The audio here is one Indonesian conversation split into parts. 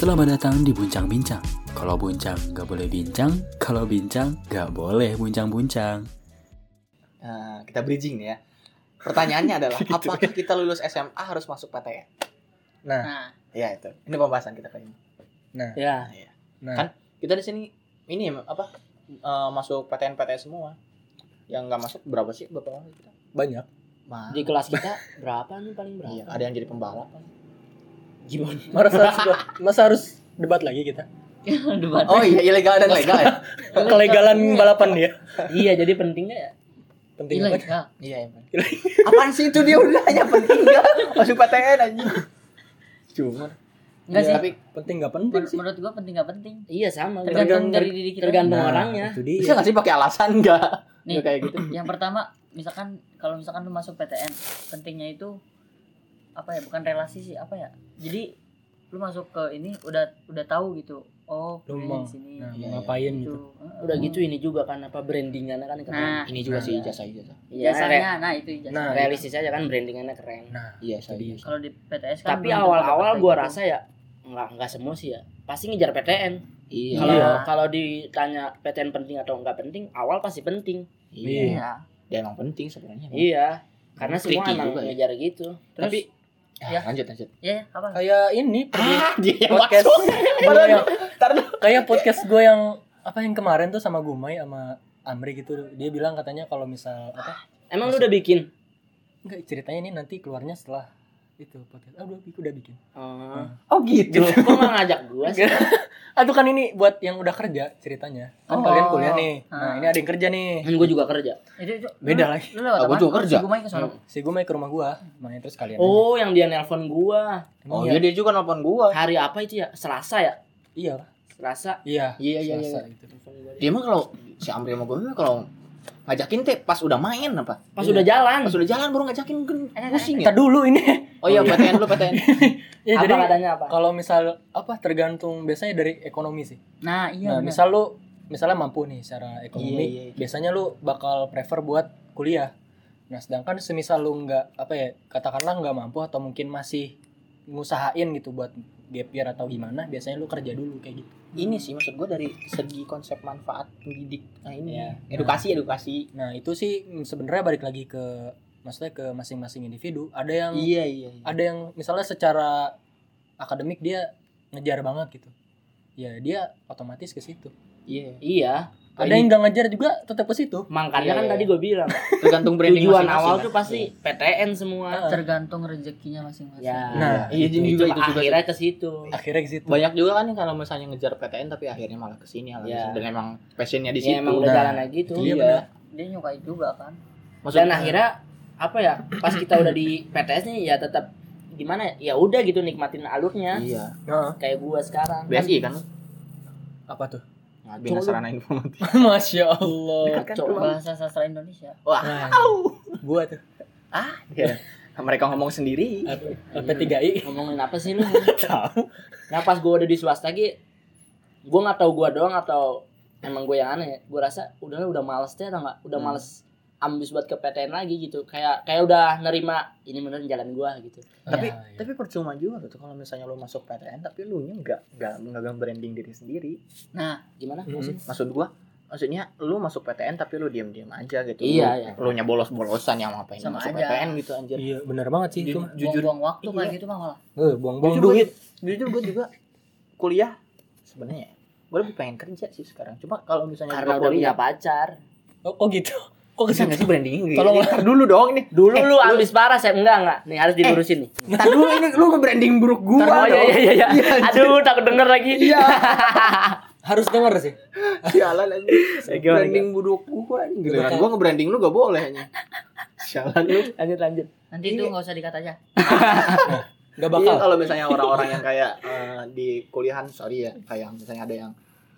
Selamat datang di Buncang Bincang. Kalau buncang nggak boleh bincang, kalau bincang nggak boleh buncang-buncang. Nah, kita bridging nih ya. Pertanyaannya adalah apakah kita lulus SMA harus masuk PTN? Nah, Nah, Ya itu. Ini pembahasan kita kali ini. nah, ya. Iya. nah. Kan kita di sini ini apa? eh, masuk PTN PTN semua. Yang nggak masuk berapa sih? Berapa orang kita? banyak. Di kelas kita berapa nih paling berapa? Iya, ada yang jadi pembalap kan. Gimana? Masa harus, masa harus debat lagi kita? Debat. Oh iya, ilegal dan legal ya? Kelegalan balapan dia. iya, jadi pentingnya ya. Penting apa? Ilegal. Iya, emang. Apaan sih itu dia udah hanya penting nggak masuk PTN anjing. Cuma Enggak Iya. sih. tapi Penting nggak penting Men- sih? menurut gua penting gak penting. Iya sama. Tergantung Tergantung dari diri kita. Tergantung Nah, orangnya. Itu dia. bisa nggak sih pakai alasan nggak? Nih. Kayak gitu. Yang pertama, misalkan kalau misalkan lu masuk PTN, pentingnya itu apa ya? Bukan relasi sih, apa ya? Jadi lu masuk ke ini udah udah tahu gitu. Oh, Lu mau, di sini. nah, Iya, mau ngapain Gitu. gitu. Heeh. udah gitu ini juga kan apa brandingannya kan keren. Nah, Ini juga Nah. sih ijazah ijazah. Iya, Jasanya, nah itu ijazah. Nah, realistis aja kan brandingannya keren. Nah, Iya, dia. Kalau di PTS kan Tapi awal-awal gua rasa ya nggak nggak semua sih ya. Pasti ngejar PTN. Iya. Kalau Iya. kalau ditanya PTN penting atau nggak penting, awal pasti penting. Iya. Iya. Dan emang penting sebenarnya. Iya. Karena semua emang juga ya. ngejar gitu. Terus Tapi Ya, lanjut lanjut. ya apa? Kayak ini pergi dia podcast gua yang kayak podcast gue yang apa yang kemarin tuh sama Gumai sama Amri gitu dia bilang katanya kalau misal apa emang lu udah bikin? enggak ceritanya ini nanti keluarnya setelah itu podcast ah udah udah bikin Oh. Oh gitu. Kok nggak ngajak gua sih? aduh kan ini buat yang udah kerja ceritanya kan Oh. kalian kuliah nih nah Ah. ini ada yang kerja nih Kan gua juga kerja. Itu, itu Beda lu- lagi. Lu lewat Ah, gua apa? juga kerja. Si Gumai ke sono. si Gumai ke rumah gua main terus kalian aja. Oh, yang dia nelpon gua. Emang Oh iya iya dia juga nelfon gua. Hari apa itu ya? Selasa ya? iya Selasa. iya Iya, iya, iya. Selasa gitu. Nelpon gua. Dia mah kalau si Amri sama gue mah kalau ngajakin teh pas udah main apa? Pas Iya. udah jalan. Pas udah jalan baru ngajakin kan pusing ya. dulu ini Oh iya PTN dulu PTN. ya apa jadi katanya apa? kalau misal apa tergantung biasanya dari ekonomi sih Nah, iya nah bener. misal lu misalnya mampu nih secara ekonomi Iya, iya, iya. biasanya lu bakal prefer buat kuliah nah sedangkan semisal lu nggak apa ya katakanlah nggak mampu atau mungkin masih ngusahain gitu buat gap year atau gimana biasanya lu kerja dulu kayak gitu Ini sih maksud gue dari segi konsep manfaat pendidik. Nah ini Iya. edukasi edukasi. nah itu sih sebenarnya balik lagi ke maksudnya ke masing-masing individu ada yang Iya iya. iya. ada yang misalnya secara akademik dia ngejar banget gitu ya dia otomatis ke situ Iya. Iya. Ada yang nggak ngejar juga tetap ke situ Makanya Iya, kan iya. tadi gue bilang Tergantung branding tujuan masing-masing awal lah. tuh pasti PTN semua. tergantung rezekinya masing-masing. Ya. Nah, Iya itu. jadi juga itu juga. akhirnya ke situ. akhirnya ke situ Banyak juga kan kalau misalnya ngejar PTN tapi akhirnya malah ke sini malah Iya. dan emang passionnya di Ya situ. emang udah Nah, jalan aja gitu. Iya, Iya. Dia nyukai juga kan. Maksudnya Dan akhirnya apa ya? Pas kita udah di PTS nih ya tetap gimana ya? Ya udah gitu nikmatin alurnya Iya. Kayak gua sekarang. BSI kan apa tuh Bina Sarana Informatika. masya allah Kan Coba. Bahasa sastra Indonesia. Wah, Nah, gua tuh ya. mereka ngomong sendiri. apa tiga i Ngomongin apa sih lu? tahu Nah pas gua udah di swasta lagi gua nggak tahu gua doang atau emang gue yang aneh ya. Gua rasa udah udah males deh atau nggak? Udah Hmm. males ambis buat ke PTN lagi gitu. Kayak kayak udah nerima ini bener jalan gua gitu. tapi Ya, ya. tapi percuma juga gitu kalau misalnya lu masuk PTN tapi lu nya enggak enggak enggak branding diri sendiri. Nah, Gimana? Mm-mm. maksudnya? Maksud gua maksudnya lu masuk PTN tapi lu diam-diam aja gitu. Iya, lu, iya. Lu nya bolos-bolosan yang ngapain Sama masuk aja. PTN gitu anjir. iya benar banget sih itu Ju- jujur buang-buang waktu kayak Iya. gitu mah malah. eh buang-buang duit Jujur gua juga kuliah sebenarnya gue lebih pengen kerja sih sekarang. Cuma kalau misalnya Karena gua udah kuliah, punya pacar. oh kok gitu kok ke bisa nggak situ sih brandingnya gitu? Tolong- Ntar dulu dong nih. Dulu Eh, lu ambis parah saya enggak enggak. Nih harus dilurusin nih. Ntar dulu ini lu nge-branding buruk gua oh iya dong. iya iya. Iya. Aduh takut denger lagi. Iya. harus denger sih Sialan aja. gimana, branding buruk gua anjing. Giliran gua nge-branding lu gak boleh anjing. Sialan lu. Lanjut lanjut. Nanti itu nggak usah dikat aja. Iya bakal kalau misalnya orang-orang yang kayak eh, di kuliahan sorry ya kayak misalnya ada yang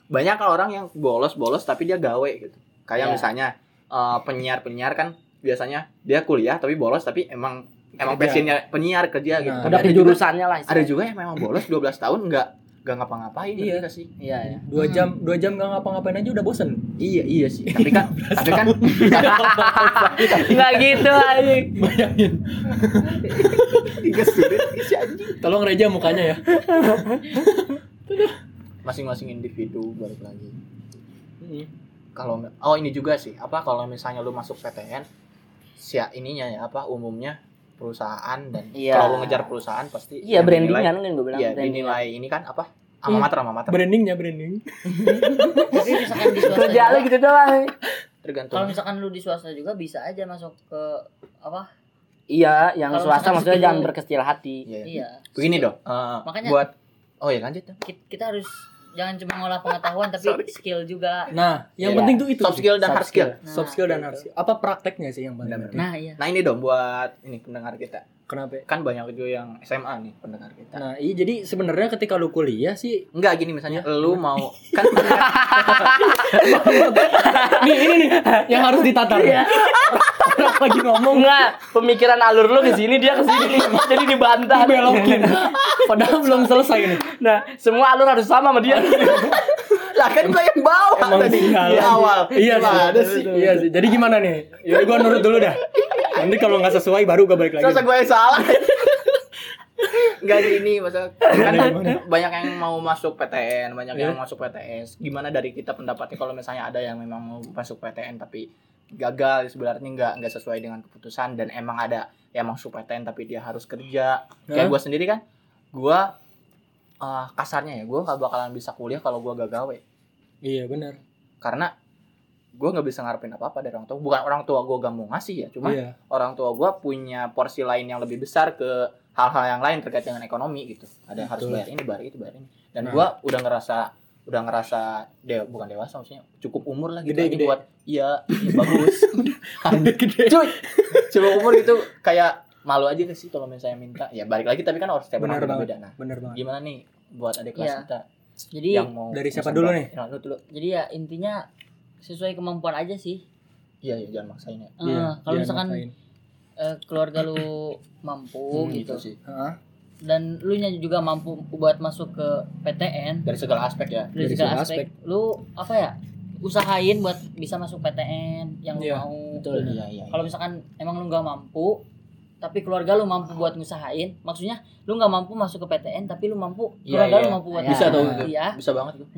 banyak kan orang yang bolos-bolos tapi dia gawe gitu. Kayak Ya. misalnya eh, penyiar-penyiar kan biasanya dia kuliah tapi bolos tapi emang emang passionnya penyiar kerja gitu. Nah, Udah ada juga, penjurusannya lah. ada juga yang memang bolos 12 tahun nggak nggak ngapa-ngapain Iya. gak sih? Iya ya. dua jam dua jam nggak ngapa-ngapain aja udah bosen Iya iya sih. Tapi kan tapi kan Enggak gitu anjing. bayangin tiga sulit si anjing. tolong reja mukanya ya masing-masing individu balik lagi Mm. Kalau oh ini juga sih apa kalau misalnya lu masuk PTN si ininya ya apa umumnya perusahaan dan Iya. kalau lu ngejar perusahaan pasti Iya yang branding dinilai- kan gue bilang. iya branding. dinilai ini kan apa ama mater ama mater Brandingnya branding. tapi misalkan di swasta Kerja lu gitu doang. tergantung kalau misalkan lu di swasta juga bisa aja masuk ke apa Iya, yang Kalau swasta maksudnya jangan berkecil hati. Iya, iya. iya begini dong eh, Makanya- buat oh ya lanjut kita harus jangan cuma ngolah pengetahuan tapi skill juga Nah, yang Iya. penting tuh itu soft skill dan Soft hard skill Nah, Soft skill dan hard skill. Apa prakteknya sih yang penting? nah iya nah ini dong buat ini pendengar kita Kenapa? kan banyak juga yang SMA nih pendengar kita Nah, iya jadi sebenarnya ketika lu kuliah sih enggak gini misalnya lu mau kan nih ini nih yang harus ditatar. Iya. Orang lagi ngomong Enggak, pemikiran alur lu ke sini dia ke sini jadi dibantah. belokin. Padahal belum selesai nih. Nah, semua alur harus sama sama dia. lah kan gua yang bawa Emang tadi di awal Iya sih. Gimana sih Iya sih. Jadi gimana nih? Ya gua nurut dulu dah. Nanti kalau nggak sesuai baru gua balik lagi. Masa gue yang salah Enggak sih ini masa kan Gimana? banyak yang mau masuk PTN, banyak yang Iya. masuk PTS. Gimana dari kita pendapatnya kalau misalnya ada yang memang mau masuk PTN tapi gagal sebenarnya nggak nggak sesuai dengan keputusan dan emang ada yang masuk PTN tapi dia harus kerja. Kayak Hah? gue sendiri kan, gue eh, kasarnya ya gue nggak bakalan bisa kuliah kalau gue gak gawe Iya benar. karena gue nggak bisa ngarepin apa apa dari orang tua bukan orang tua gue gak mau ngasih ya cuma Iya. orang tua gue punya porsi lain yang lebih besar ke hal-hal yang lain terkait dengan ekonomi gitu ada yang harus bayar ini bayar itu bayar ini dan Nah. gue udah ngerasa udah ngerasa de bukan dewasa maksudnya cukup umur lah gitu Gede, gede. buat iya iya, bagus Gede-gede. cuy coba umur itu kayak malu aja sih kalau misalnya minta ya balik lagi tapi kan harus setiap orang banget. beda nah Bener banget. gimana nih buat adik kelas Iya. kita jadi yang mau dari siapa dulu nih? Ya, lu dulu jadi ya intinya sesuai kemampuan aja sih iya iya jangan maksain ya Iya, kalau misalkan maksain. eh, keluarga lu mampu Hmm, gitu sih Heeh. Dan lu nya juga mampu buat masuk ke PTN dari segala aspek ya. Dari Dari segala segala aspek, lu apa ya usahain buat bisa masuk PTN yang lu Iya, mau. betul. iya iya kalau misalkan emang lu nggak mampu tapi keluarga lu mampu buat ngusahain maksudnya lu nggak mampu masuk ke PTN tapi lu mampu Iya, keluarga lu iya. mampu buat bisa Ya. tuh iya. bisa banget tuh.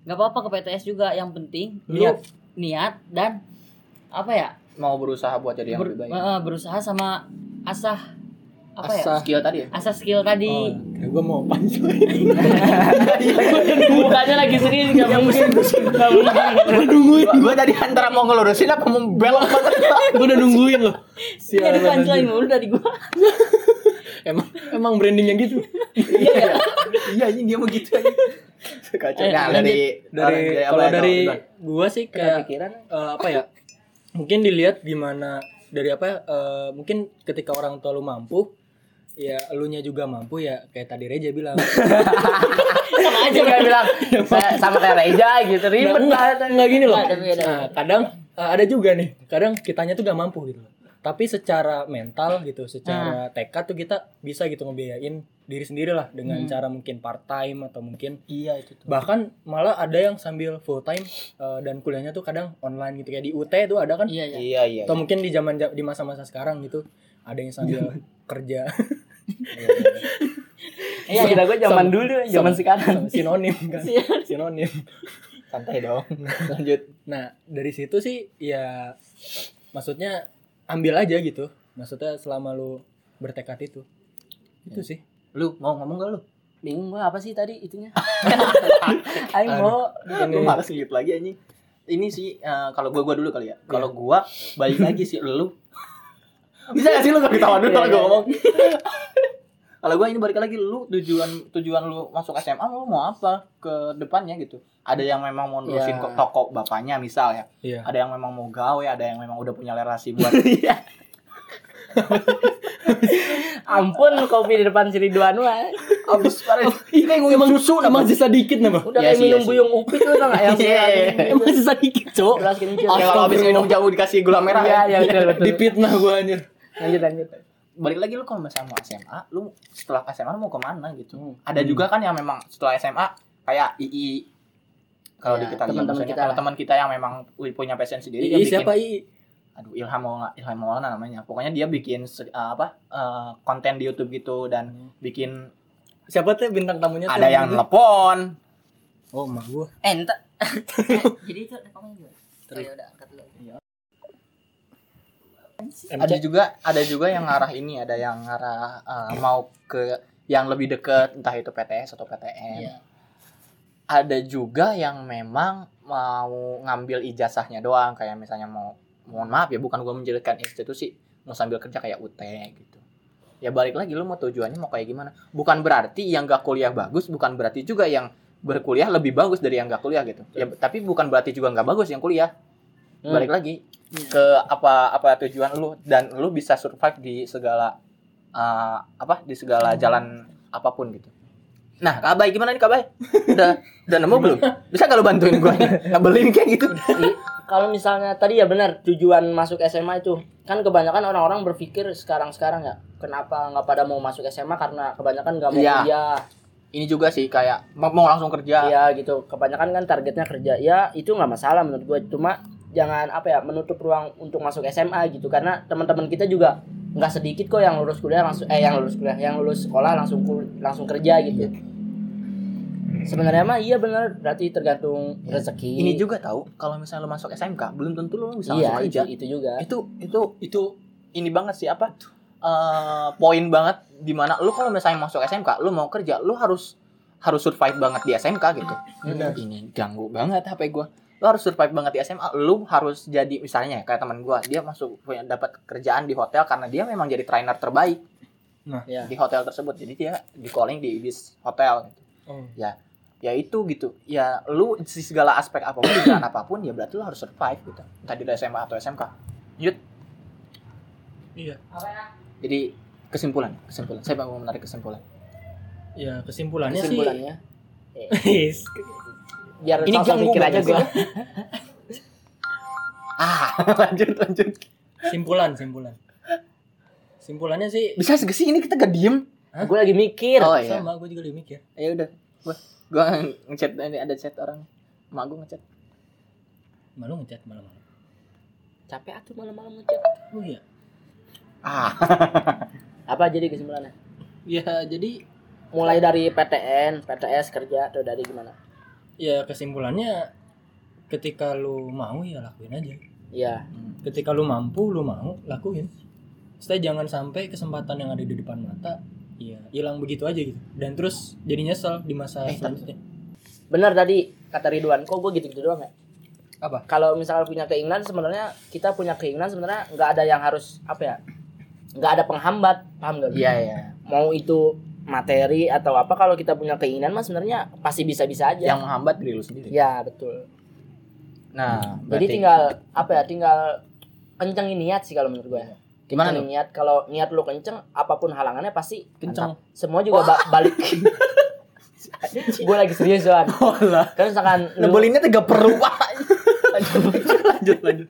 Nggak apa-apa ke PTS juga. Yang penting Niat. lu niat. dan apa ya mau berusaha buat jadi yang ber- lebih baik. eh, berusaha sama asah apa ya Asah. skill tadi ya asah skill tadi Oh, kira gua mau punchline. Mukanya lagi serius enggak mungkin. Enggak mungkin. nungguin. gua, gua tadi antara mau ngelurusin apa mau belok Gua udah nungguin loh. Ini ada punchline mulu dari gua Emang emang brandingnya gitu. iya iya ini dia mau gitu aja kacau Eh, nah dari Dari apa kalau ya, dari gua sih kayak eh, apa ya? Mungkin dilihat gimana dari apa ya, eh, mungkin ketika orang tua lu mampu ya elunya juga mampu ya kayak tadi Reja bilang. Sama aja enggak bilang. "Saya sama kayak Reja gitu ribet enggak, banget. enggak gini loh. Nggak. Nah, kadang eh, ada juga nih. Kadang kitanya tuh gak mampu gitu. Loh tapi secara mental gitu secara tekad tuh kita bisa gitu ngebiayain diri sendiri lah dengan Hmm. cara mungkin part time atau mungkin iya itu tuh. bahkan malah ada yang sambil full time eh, dan kuliahnya tuh kadang online gitu. Kayak di UT tuh ada kan? Iya iya. Iya iya atau mungkin di zaman di masa-masa sekarang gitu ada yang sambil kerja Iya, kita gua zaman Sama- dulu, zaman sekarang. sinonim kan. Sinonim. Santai dong. Lanjut. Nah dari situ sih ya maksudnya ambil aja gitu. Maksudnya selama lu bertekad itu. Itu sih. Lu mau ngomong gak lu? Bingung gua apa sih tadi itunya? Aing mau. gue malas lagi anjing. Ini sih eh, kalau gua gua dulu kali ya. Kalau gua balik lagi sih lu bisa gak sih lu gak ketawa? Dulu kalau Iya, iya. ngomong. Kalau gua ini balik lagi lu tujuan tujuan lu masuk SMA lu mau apa ke depannya gitu? Ada yang memang mau nerusin Iya. ke toko bapaknya misal ya. Iya. Ada yang memang mau gawe ada yang memang udah punya relasi buat ampun kopi di depan si Ridwan mah. abis parah ini kayak ngomong susu emang sisa dikit nama Udah Iya kayak iya minum buyung upit tuh tau gak yang Iya, iya, iya. emang sisa dikit cok kalau abis minum jamu dikasih gula merah Iya, ya. iya betul betul. dipitnah gua anjir Lanjut lanjut. balik lagi lu kalau misalnya mau SMA lu setelah SMA lu mau ke mana gitu Hmm. ada juga kan yang memang setelah SMA kayak II kalau Ya, di kita teman-teman kita kalau teman kita yang memang punya passion sendiri Ii bikin siapa Ii aduh Ilham Maulana Ilham Maulana namanya pokoknya dia bikin uh, apa uh, konten di YouTube gitu dan bikin siapa tuh bintang tamunya tuh ada yang gitu? telepon oh emak gua Eh, entar. Jadi itu rekomnya juga. Oh, ya udah angkat dulu. Ada juga ada juga yang ngarah ini ada yang ngarah eh, mau ke yang lebih deket entah itu PTS atau PTN Iya. ada juga yang memang mau ngambil ijazahnya doang kayak misalnya mau mohon maaf ya bukan gue menjelekkan institusi mau sambil kerja kayak UT gitu. Ya balik lagi lu mau tujuannya mau kayak gimana? Bukan berarti yang gak kuliah bagus bukan berarti juga yang berkuliah lebih bagus dari yang gak kuliah gitu. Ya tapi bukan berarti juga nggak bagus yang kuliah Hmm. balik lagi ke apa apa tujuan lu dan lu bisa survive di segala uh, apa di segala jalan apa pun gitu. Nah kabai gimana nih kabai udah udah nemu belum? Bisa kalau bantuin gue ngebelin kayak gitu. Kalau misalnya tadi ya benar tujuan masuk SMA itu kan kebanyakan orang-orang berpikir sekarang-sekarang ya kenapa nggak pada mau masuk SMA karena kebanyakan nggak mau Iya. kuliah. Ini juga sih kayak mau, langsung kerja. Ya gitu. Kebanyakan kan targetnya kerja. Ya itu nggak masalah menurut gue cuma jangan apa ya menutup ruang untuk masuk SMA gitu. Karena teman-teman kita juga nggak sedikit kok yang lulus kuliah langsung eh yang lulus kuliah yang lulus sekolah langsung kul- langsung kerja gitu. Sebenarnya mah iya benar berarti tergantung Ya. rezeki. Ini juga tahu kalau misalnya lu masuk SMK belum tentu lu bisa iya itu, kerja. itu juga. Itu itu itu ini banget sih apa eh, poin banget di mana lu kalau misalnya masuk SMK lu mau kerja lu harus harus survive banget di SMK gitu. Benar. ini ganggu banget HP gua lu harus survive banget di SMA lu harus jadi misalnya kayak teman gua dia masuk punya dapat kerjaan di hotel karena dia memang jadi trainer terbaik ya di hotel tersebut. Jadi dia di calling di bis hotel oh. ya itu gitu. Ya lu di segala aspek apa pun di jalan apa pun ya berarti lu harus survive gitu. Entah di SMA atau SMK Yud. Iya. Jadi kesimpulan kesimpulan. Saya mau menarik kesimpulan. Ya kesimpulannya, kesimpulannya? Sih biar Ini ini ganggu mikir aja gua. Ah lanjut lanjut. Simpulan simpulan. Simpulannya sih bisa segini kita gak diem. Gue lagi mikir. Oh iya. Sama gue juga lagi mikir. Ya udah gua gua ngechat ini ada chat orang. Mak gua ngechat. Malu ngechat malam-malam? Capek atuh malam-malam ngechat. Oh iya. Ah. Apa jadi kesimpulannya? Ya jadi mulai dari PTN PTS kerja atau dari gimana ya kesimpulannya ketika lu mau ya lakuin aja. Iya. Ketika lu mampu lu mau lakuin. Setelah jangan sampai kesempatan yang ada di depan mata ya hilang begitu aja gitu. Dan terus jadi nyesel di masa Eh, tapi- selanjutnya. benar tadi kata Ridwan. Kok gue gitu-gitu doang ya? Apa? kalau misalnya punya keinginan sebenarnya kita punya keinginan sebenarnya nggak ada yang harus apa ya nggak ada penghambat. Paham gak iya iya. Mau itu materi atau apa kalau kita punya keinginan mas sebenarnya pasti bisa-bisa aja. Yang menghambat diri lu sendiri. Ya betul. Nah jadi berarti tinggal apa ya tinggal kencengin niat sih kalau menurut gue gimana kencengin nih niat. Kalau niat lu kenceng apa pun halangannya pasti kenceng. mantap. semua juga ba- balik. Gue lagi serius Wan oh kan misalkan lu ngebelinnya tiga perlu lanjut lanjut lanjut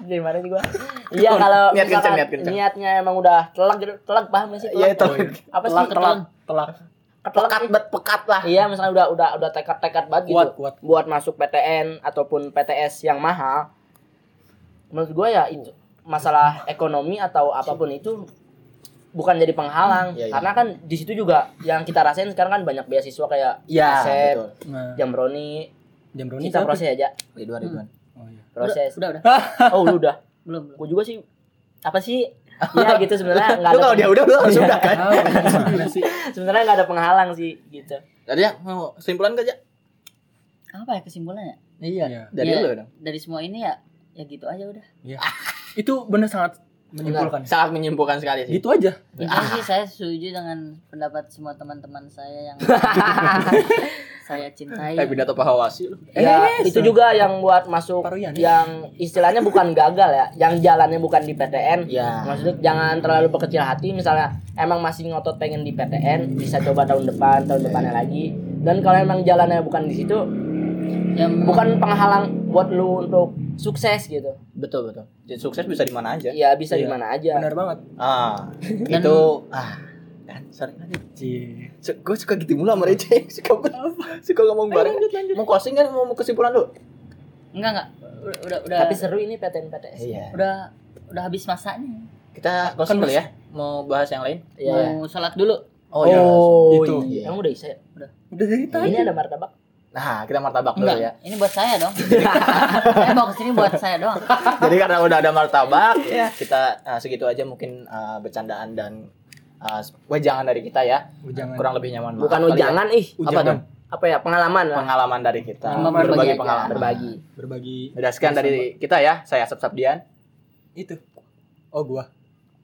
Dari mana sih gua? Iya kalau Niat niat kenceng. niatnya emang udah telak gitu, telak paham gak sih? Iya, telak? telak. Apa sih Telak, telak? telak. Pekat bet pekat lah Iya, misalnya udah udah udah tekad-tekad banget kuat gitu kuat buat masuk PTN ataupun PTS yang mahal. Menurut gua ya itu masalah ekonomi atau apa pun itu bukan jadi penghalang Iya, iya. karena kan di situ juga yang kita rasain sekarang kan banyak beasiswa kayak ya Asep, betul nah Jamroni jam berapa kita proses aja Ridwan Ridwan iya. Proses Udah, udah. oh lu udah Belum, belum. gua juga sih apa sih ya gitu sebenarnya nggak ada kalau dia udah udah kan Ah, gimana sih sebenarnya nggak ada penghalang sih gitu tadi ya mau kesimpulan gak aja Apa ya kesimpulannya? iya dari Iya. lu dong Dari semua ini ya ya gitu aja udah. itu bener sangat menyimpulkan. Sangat menyimpulkan sekali sih. Gitu aja. Intinya sih saya setuju dengan pendapat semua teman-teman saya yang saya cintai. kayak pidato Pak Hawasi lu ya itu juga yang buat masuk Paruyan, yang istilahnya bukan gagal ya yang jalannya bukan di PTN ya. Maksudnya jangan terlalu berkecil hati misalnya emang masih ngotot pengen di PTN bisa coba tahun depan tahun depannya lagi. Dan kalau emang jalannya bukan di situ yang bukan penghalang buat lu untuk sukses gitu. Betul betul. Jadi sukses bisa di mana aja. Ya bisa di Iya. mana aja. Benar banget. Ah Dan- itu ah kan sorry lanjut gue suka gitu mulu sama Receh suka suka ngomong bareng. mau closing kan mau mau kesimpulan lu enggak enggak. Udah udah udah, tapi seru ini PTN PTS iya. Udah udah habis masanya. kita closing kali ya. mau bahas yang lain? Ya Mau sholat dulu. oh, iya oh itu. iya. emang udah bisa ya udah dari ini ada martabak Nah, kita martabak dulu Enggak, ya. ini buat saya dong. saya bawa ke sini buat saya doang. Jadi karena udah ada martabak, kita uh, segitu aja mungkin uh, bercandaan dan uh, wejangan dari kita ya. Ujangan. Kurang lebih nyaman maaf Bukan kali ya. ujangan ih. Apa Ujangan. tuh? Apa ya? Pengalaman lah. Pengalaman dari kita. Cuma berbagi berbagi aja. pengalaman. Berbagi. Berbagi Udah sekian dari kita ya. Saya Asep Sabdian. itu. Oh gua.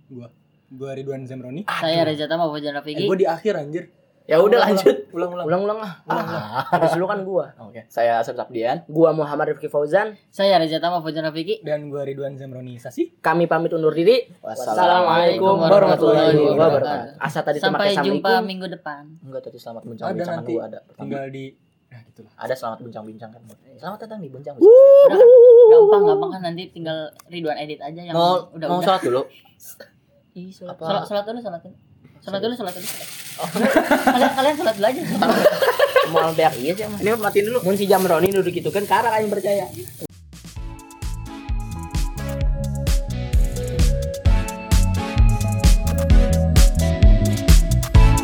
Gua. Gua Ridwan Zamroni. Saya Reza Tama Fajar Eh, Rafiki. gua di akhir anjir. Ya udah lanjut. Ulang ulang. Ulang-ulang lah. Ah. Habis lu kan gua. Oke, saya Asep Sabdian. Gua Muhammad Rifki Fauzan. Saya Reza Tama Fajar Rafiki. Dan gua Ridwan Zamroni Sasi. Kami pamit undur diri. Wassalamualaikum Assalamualaikum warahmatullahi wabarakatuh. Asa tadi Sampai jumpa minggu depan. Enggak tadi selamat Ada bincang-bincang nanti. gua ada. Tinggal di Nah, gitu lah. Ada selamat bincang-bincang kan. Selamat datang di bincang. Udah kan? Gampang gampang kan nanti tinggal Ridwan edit aja yang Mau udah mau udah. sholat dulu. Ih, sholat. Apa? Sholat, sholat dulu, sholat dulu. Sholat dulu, sholat dulu. Kalian kalian sholat dulu aja. Mau beak iya sih. Ini matiin dulu. Mun si Jamroni duduk itu kan karena kalian percaya.